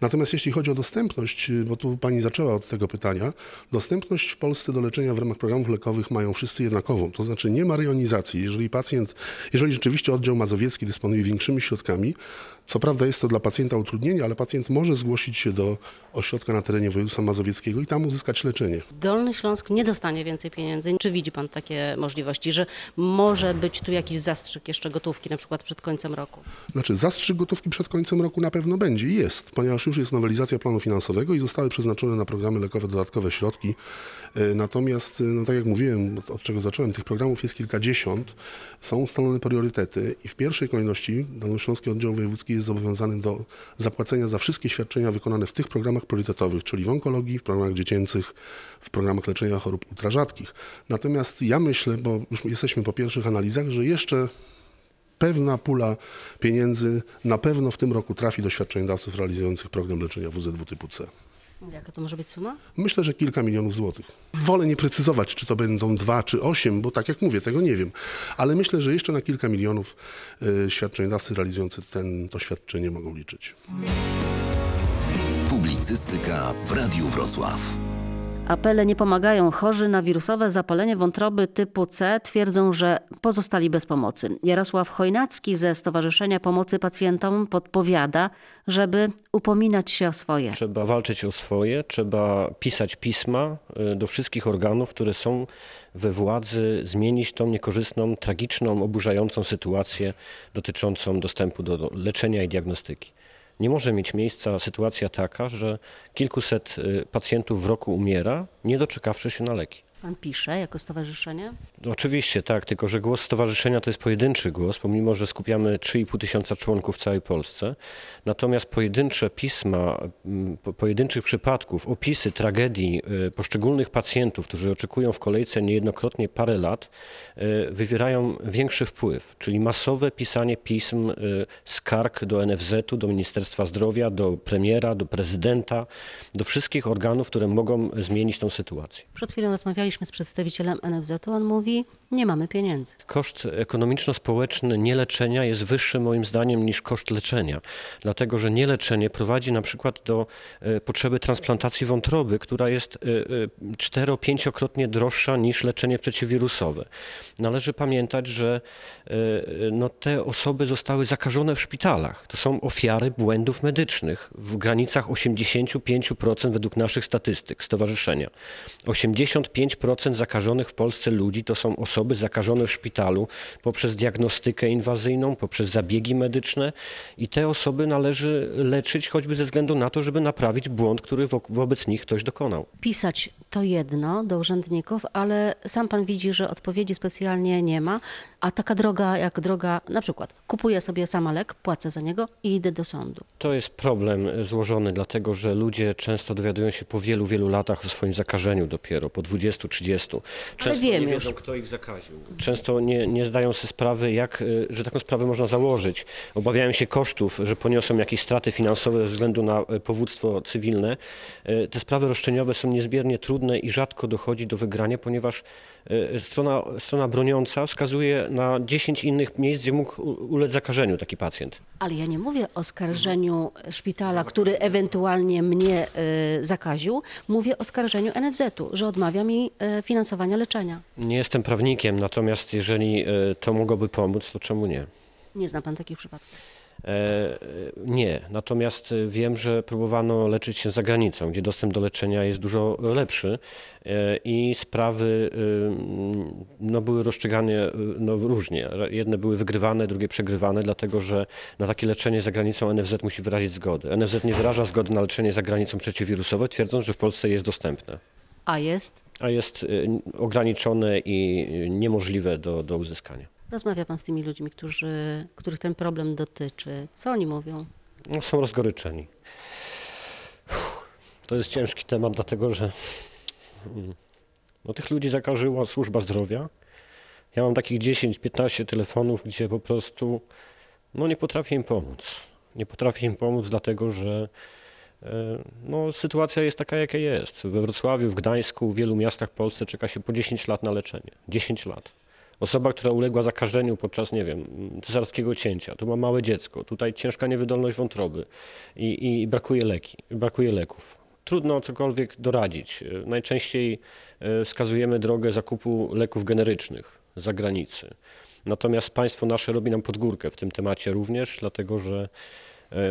Natomiast jeśli chodzi o dostępność, y, bo tu pani zaczęła od tego pytania, dostępność w Polsce do leczenia w ramach programów lekowych mają wszyscy jednakową. To znaczy nie ma rejonizacji. Jeżeli pacjent, jeżeli rzeczywiście oddział mazowiecki dysponuje większymi środkami, co prawda jest to dla pacjenta utrudnienie, ale pacjent może zgłosić się do ośrodka na terenie województwa mazowieckiego i tam uzyskać leczenie. Dolny Śląsk nie dostanie więcej pieniędzy. Czy widzi pan takie możliwości, że może być tu jakiś zastrzyk jeszcze gotówki, na przykład przed końcem roku? Znaczy zastrzyk gotówki przed końcem roku na pewno będzie i jest, ponieważ już jest nowelizacja planu finansowego i zostały przeznaczone na programy lekowe dodatkowe środki. E, Natomiast, e, no tak jak mówiłem, od czego zacząłem, tych programów jest kilkadziesiąt, są ustalone priorytety i w pierwszej kolejności Dolnośląski Oddział Wojewódzki jest zobowiązany do zapłacenia za wszystkie świadczenia wykonane w tych programach priorytetowych, czyli w onkologii, w programach dziecięcych, w programach leczenia chorób ultrarzadkich. Natomiast ja myślę, bo już jesteśmy po pierwszych analizach, że jeszcze pewna pula pieniędzy na pewno w tym roku trafi do świadczeniodawców realizujących program leczenia WZW typu C. Jaka to może być suma? Myślę, że kilka milionów złotych. Wolę nie precyzować, czy to będą dwa, czy osiem, bo tak jak mówię, tego nie wiem. Ale myślę, że jeszcze na kilka milionów y, świadczeniodawcy realizujący ten, to świadczenie mogą liczyć. Publicystyka w Radiu Wrocław. Apele nie pomagają. Chorzy na wirusowe zapalenie wątroby typu C twierdzą, że pozostali bez pomocy. Jarosław Chojnacki ze Stowarzyszenia Pomocy Pacjentom podpowiada, żeby upominać się o swoje. Trzeba walczyć o swoje, trzeba pisać pisma y, do wszystkich organów, które są we władzy, zmienić tą niekorzystną, tragiczną, oburzającą sytuację dotyczącą dostępu do do leczenia i diagnostyki. Nie może mieć miejsca sytuacja taka, że kilkuset y, pacjentów w roku umiera, nie doczekawszy się na leki. Pan pisze jako stowarzyszenie? No Oczywiście, tak, tylko że głos stowarzyszenia to jest pojedynczy głos, pomimo że skupiamy 3,5 tysiąca członków w całej Polsce. Natomiast pojedyncze pisma, mm, po- pojedynczych przypadków, opisy tragedii y, poszczególnych pacjentów, którzy oczekują w kolejce niejednokrotnie parę lat, y, wywierają większy wpływ, czyli masowe pisanie pism, y, skarg do NFZ-u, do Ministerstwa Zdrowia, do premiera, do prezydenta, do wszystkich organów, które mogą zmienić tą sytuację. Przed chwilą rozmawialiśmy z przedstawicielem NFZ-u. On mówi, nie mamy pieniędzy. Koszt ekonomiczno-społeczny nieleczenia jest wyższy moim zdaniem niż koszt leczenia, dlatego że nieleczenie prowadzi na przykład do e, potrzeby transplantacji wątroby, która jest e, e, cztero-pięciokrotnie droższa niż leczenie przeciwwirusowe. Należy pamiętać, że no, te osoby zostały zakażone w szpitalach. To są ofiary błędów medycznych w granicach 85% według naszych statystyk stowarzyszenia. 85% zakażonych w Polsce ludzi to są osoby zakażone w szpitalu poprzez diagnostykę inwazyjną, poprzez zabiegi medyczne i te osoby należy leczyć choćby ze względu na to, żeby naprawić błąd, który wo- wobec nich ktoś dokonał. Pisać to jedno do urzędników, ale sam pan widzi, że odpowiedzi specjalnie nie ma, a taka droga jak droga, na przykład kupuję sobie sama lek, płacę za niego i idę do sądu. To jest problem złożony, dlatego że ludzie często dowiadują się po wielu, wielu latach o swoim zakażeniu dopiero, po 20, 30. Często wiemy nie już. wiedzą, kto ich zakaził. Często nie, nie zdają sobie sprawy, jak, y, że taką sprawę można założyć. Obawiają się kosztów, że poniosą jakieś straty finansowe ze względu na y, powództwo cywilne. Y, Te sprawy roszczeniowe są niezmiernie trudne i rzadko dochodzi do wygrania, ponieważ strona, strona broniąca wskazuje na 10 innych miejsc, gdzie mógł ulec zakażeniu taki pacjent. Ale ja nie mówię o skarżeniu szpitala, który ewentualnie mnie zakaził. Mówię o skarżeniu NFZ-u, że odmawia mi finansowania leczenia. Nie jestem prawnikiem, natomiast jeżeli e, to mogłoby pomóc, to czemu nie? Nie zna pan takich przypadków. E, Nie, natomiast e, wiem, że próbowano leczyć się za granicą, gdzie dostęp do leczenia jest dużo lepszy e, i sprawy e, no, były rozstrzygane e, no, różnie. Jedne były wygrywane, drugie przegrywane, dlatego że na takie leczenie za granicą NFZ musi wyrazić zgodę. NFZ nie wyraża zgody na leczenie za granicą przeciwwirusowe, twierdząc, że w Polsce jest dostępne, A jest? a jest e, ograniczone i niemożliwe do, do uzyskania. Rozmawia pan z tymi ludźmi, którzy, których ten problem dotyczy. Co oni mówią? no, są rozgoryczeni. Uff, To jest ciężki temat, dlatego że mm, no, tych ludzi zakażyła służba zdrowia. Ja mam takich 10-15 telefonów, gdzie po prostu no, nie potrafię im pomóc. Nie potrafię im pomóc, dlatego że no, sytuacja jest taka, jaka jest. We Wrocławiu, w Gdańsku, w wielu miastach w Polsce czeka się po 10 lat na leczenie. 10 lat. Osoba, która uległa zakażeniu podczas, nie wiem, cesarskiego cięcia, tu ma małe dziecko, tutaj ciężka niewydolność wątroby i, i brakuje leki, brakuje leków. Trudno cokolwiek doradzić. E, Najczęściej e, wskazujemy drogę zakupu leków generycznych z zagranicy. Natomiast państwo nasze robi nam podgórkę w tym temacie również, dlatego że e,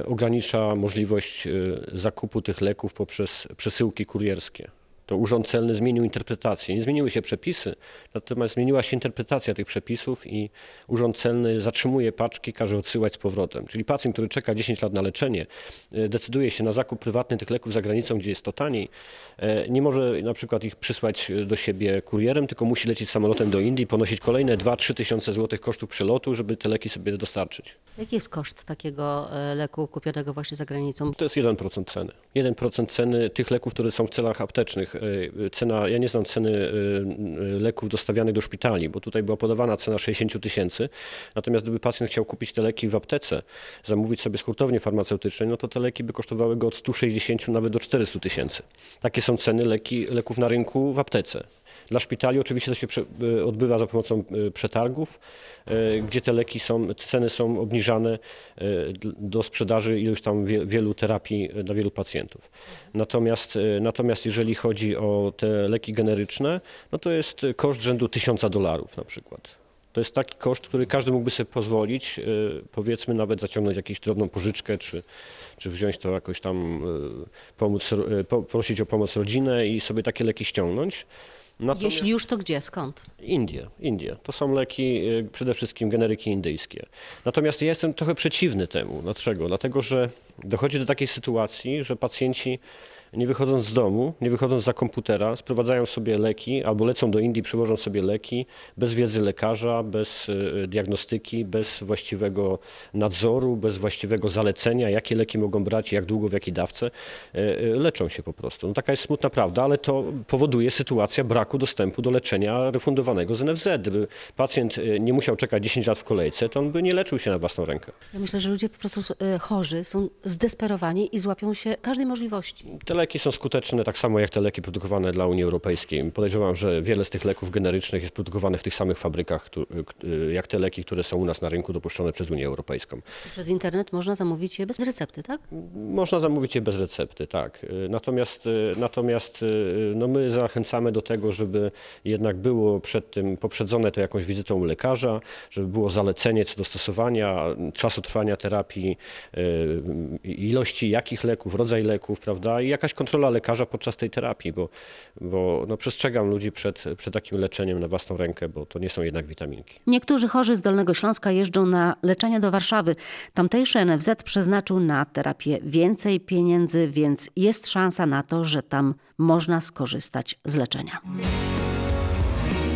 ogranicza możliwość e, zakupu tych leków poprzez przesyłki kurierskie. To Urząd Celny zmienił interpretację. Nie zmieniły się przepisy, natomiast zmieniła się interpretacja tych przepisów i Urząd Celny zatrzymuje paczki, każe odsyłać z powrotem. Czyli pacjent, który czeka 10 lat na leczenie, e, decyduje się na zakup prywatny tych leków za granicą, gdzie jest to taniej, e, nie może na przykład ich przysłać do siebie kurierem, tylko musi lecieć samolotem do Indii, ponosić kolejne 2-3 tysiące złotych kosztów przelotu, żeby te leki sobie dostarczyć. Jaki jest koszt takiego e, leku kupionego właśnie za granicą? To jest 1% ceny. 1% ceny tych leków, które są w celach aptecznych. E, Cena, ja nie znam ceny e, leków dostawianych do szpitali, bo tutaj była podawana cena 60 tysięcy. Natomiast gdyby pacjent chciał kupić te leki w aptece, zamówić sobie z hurtowni farmaceutycznej, no to te leki by kosztowały go od 160 nawet do 400 tysięcy. Takie są ceny leki, leków na rynku w aptece. Dla szpitali oczywiście to się e, odbywa za pomocą e, przetargów, e, gdzie te leki są, ceny są obniżane do sprzedaży iluś tam wie, wielu terapii dla wielu pacjentów. Natomiast, natomiast jeżeli chodzi o te leki generyczne, no to jest koszt rzędu 1000 dolarów na przykład. To jest taki koszt, który każdy mógłby sobie pozwolić, powiedzmy nawet zaciągnąć jakąś drobną pożyczkę, czy, czy wziąć to jakoś tam, pomóc, ro- po, prosić o pomoc rodzinę i sobie takie leki ściągnąć. Natomiast- Jeśli już, to gdzie? Skąd? Indie, Indie. To są leki y, przede wszystkim generyki indyjskie. Natomiast ja jestem trochę przeciwny temu. Dlaczego? Dlatego, że dochodzi do takiej sytuacji, że pacjenci nie wychodząc z domu, nie wychodząc za komputera, sprowadzają sobie leki albo lecą do Indii, przywożą sobie leki bez wiedzy lekarza, bez y, diagnostyki, bez właściwego nadzoru, bez właściwego zalecenia, jakie leki mogą brać, jak długo, w jakiej dawce. Y, y, Leczą się po prostu. No, taka jest smutna prawda, ale to powoduje sytuacja braku dostępu do leczenia refundowanego z NFZ. Gdyby pacjent nie musiał czekać 10 lat w kolejce, to on by nie leczył się na własną rękę. Ja myślę, że ludzie po prostu chorzy są zdesperowani i złapią się każdej możliwości. Te leki są skuteczne tak samo jak te leki produkowane dla Unii Europejskiej. Podejrzewam, że wiele z tych leków generycznych jest produkowane w tych samych fabrykach, y, jak te leki, które są u nas na rynku dopuszczone przez Unię Europejską. Przez internet można zamówić je bez recepty, tak? Można zamówić je bez recepty, tak. Y, Natomiast, y, natomiast no my zachęcamy do tego, żeby jednak było przed tym poprzedzone to jakąś wizytą u lekarza, żeby było zalecenie co do stosowania, czasu trwania terapii, ilości jakich leków, rodzaj leków, prawda, i jakaś kontrola lekarza podczas tej terapii, bo, bo no przestrzegam ludzi przed, przed takim leczeniem na własną rękę, bo to nie są jednak witaminki. Niektórzy chorzy z Dolnego Śląska jeżdżą na leczenie do Warszawy. Tamtejszy NFZ przeznaczył na terapię więcej pieniędzy, więc jest szansa na to, że tam można skorzystać z leczenia.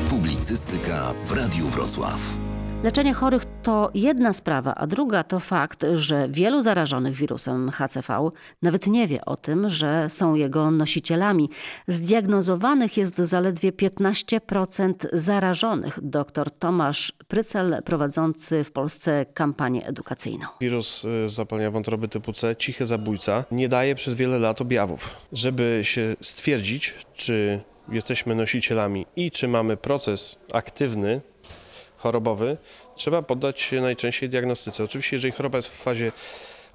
Publicystyka w Radiu Wrocław. Leczenie chorych to jedna sprawa, a druga to fakt, że wielu zarażonych wirusem HCV nawet nie wie o tym, że są jego nosicielami. Zdiagnozowanych jest zaledwie 15% zarażonych. Dr Tomasz Prycel, prowadzący w Polsce kampanię edukacyjną. Wirus y, zapalenia wątroby typu C, cichy zabójca, nie daje przez wiele lat objawów. Żeby się stwierdzić, czy jesteśmy nosicielami i czy mamy proces aktywny, chorobowy, trzeba poddać najczęściej diagnostyce. Oczywiście, jeżeli choroba jest w fazie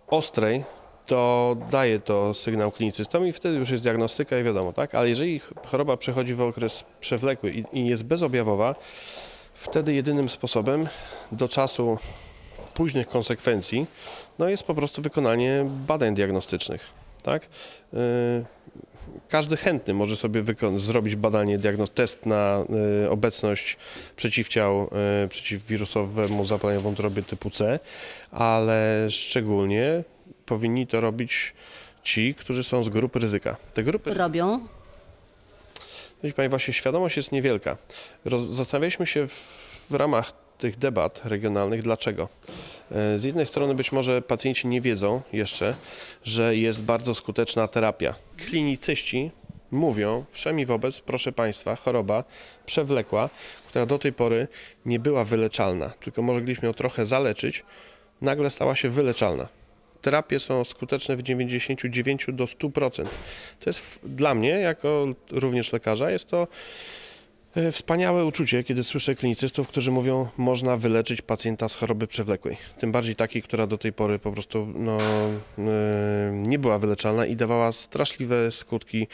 ostrej, to daje to sygnał klinicystom i wtedy już jest diagnostyka i wiadomo, tak? Ale jeżeli ch- choroba przechodzi w okres przewlekły i, i jest bezobjawowa, wtedy jedynym sposobem do czasu późnych konsekwencji no jest po prostu wykonanie badań diagnostycznych. Tak? Yy, Każdy chętny może sobie zrobić badanie, diagnoz, test na y, obecność przeciwciał y, przeciwwirusowemu zapaleniu wątroby typu C, ale szczególnie powinni to robić ci, którzy są z grupy ryzyka. Te grupy Robią? Widzi Pani, właśnie świadomość jest niewielka. Roz, zastanawialiśmy się w, w ramach tych debat regionalnych, dlaczego. E, Z jednej strony być może pacjenci nie wiedzą jeszcze, że jest bardzo skuteczna terapia. Klinicyści mówią, wszemi wobec, proszę Państwa, choroba przewlekła, która do tej pory nie była wyleczalna, tylko mogliśmy ją trochę zaleczyć, nagle stała się wyleczalna. Terapie są skuteczne w 99 do 100%. To jest dla mnie, jako również lekarza, jest to wspaniałe uczucie, kiedy słyszę klinicystów, którzy mówią, można wyleczyć pacjenta z choroby przewlekłej. Tym bardziej takiej, która do tej pory po prostu no, e, nie była wyleczalna i dawała straszliwe skutki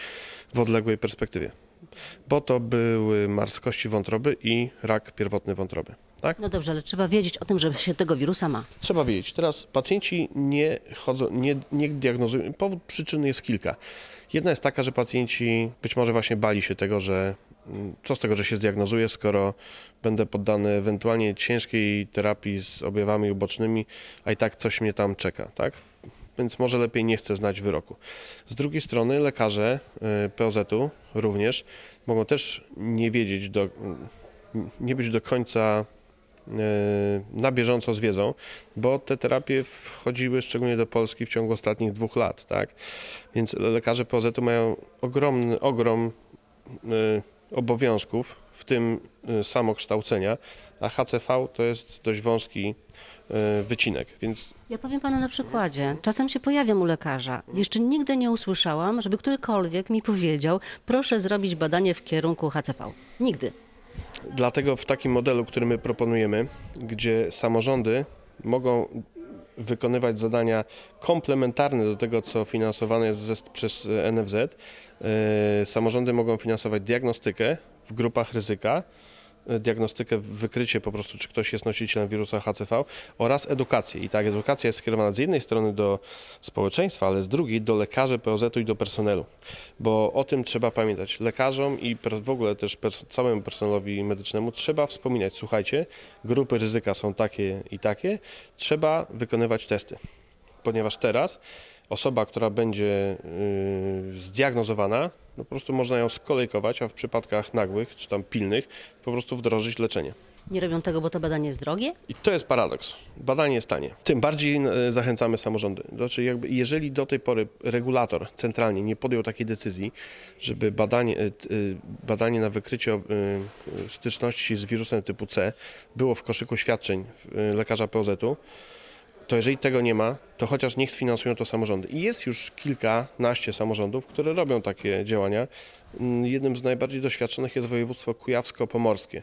w odległej perspektywie. Bo to były marskości wątroby i rak pierwotny wątroby. Tak? No dobrze, ale trzeba wiedzieć o tym, że się tego wirusa ma. Trzeba wiedzieć. Teraz pacjenci nie chodzą, nie, nie diagnozują. Powód przyczyn jest kilka. Jedna jest taka, że pacjenci być może właśnie bali się tego, że mm, co z tego, że się zdiagnozuje, skoro będę poddany ewentualnie ciężkiej terapii z objawami ubocznymi, a i tak coś mnie tam czeka, tak? Więc może lepiej nie chcę znać wyroku. Z drugiej strony lekarze y, POZ-u również mogą też nie wiedzieć, do, nie być do końca na bieżąco z wiedzą, bo te terapie wchodziły szczególnie do Polski w ciągu ostatnich dwóch lat, tak? Więc lekarze POZ-u mają ogromny ogrom e, obowiązków, w tym e, samokształcenia, a HCV to jest dość wąski e, wycinek, więc Ja powiem panu na przykładzie. Czasem się pojawiam u lekarza. Jeszcze nigdy nie usłyszałam, żeby którykolwiek mi powiedział, proszę zrobić badanie w kierunku HCV. Nigdy. Dlatego w takim modelu, który my proponujemy, gdzie samorządy mogą wykonywać zadania komplementarne do tego, co finansowane jest ze- przez e, NFZ, e, samorządy mogą finansować diagnostykę w grupach ryzyka, diagnostykę, wykrycie po prostu, czy ktoś jest nosicielem wirusa HCV oraz edukację. I ta edukacja jest skierowana z jednej strony do społeczeństwa, ale z drugiej do lekarzy POZ-u i do personelu. Bo o tym trzeba pamiętać. Lekarzom i w ogóle też całemu personelowi medycznemu trzeba wspominać, słuchajcie, grupy ryzyka są takie i takie, trzeba wykonywać testy. Ponieważ teraz osoba, która będzie yy, zdiagnozowana, no po prostu można ją skolejkować, a w przypadkach nagłych czy tam pilnych po prostu wdrożyć leczenie. Nie robią tego, bo to badanie jest drogie? I to jest paradoks. Badanie jest tanie. Tym bardziej e, zachęcamy samorządy. Znaczy, jakby, jeżeli do tej pory regulator centralnie nie podjął takiej decyzji, żeby badanie, e, badanie na wykrycie styczności z wirusem typu C było w koszyku świadczeń lekarza POZ-u, to jeżeli tego nie ma, to chociaż niech sfinansują to samorządy. I jest już kilkanaście samorządów, które robią takie działania. Mm, Jednym z najbardziej doświadczonych jest województwo kujawsko-pomorskie,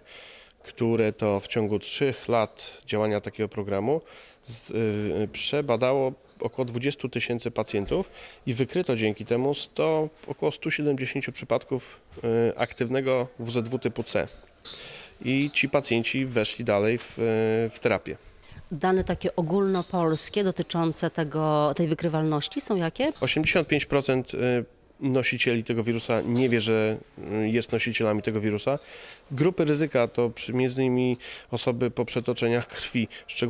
które to w ciągu trzech lat działania takiego programu z, y, przebadało około 20 tysięcy pacjentów i wykryto dzięki temu 100, około 170 przypadków y, aktywnego WZW typu C. I ci pacjenci weszli dalej w, y, w terapię. Dane takie ogólnopolskie dotyczące tego, tej wykrywalności są jakie? 85% y, nosicieli tego wirusa nie wie, że y, jest nosicielami tego wirusa. Grupy ryzyka to między innymi osoby po przetoczeniach krwi, szczególnie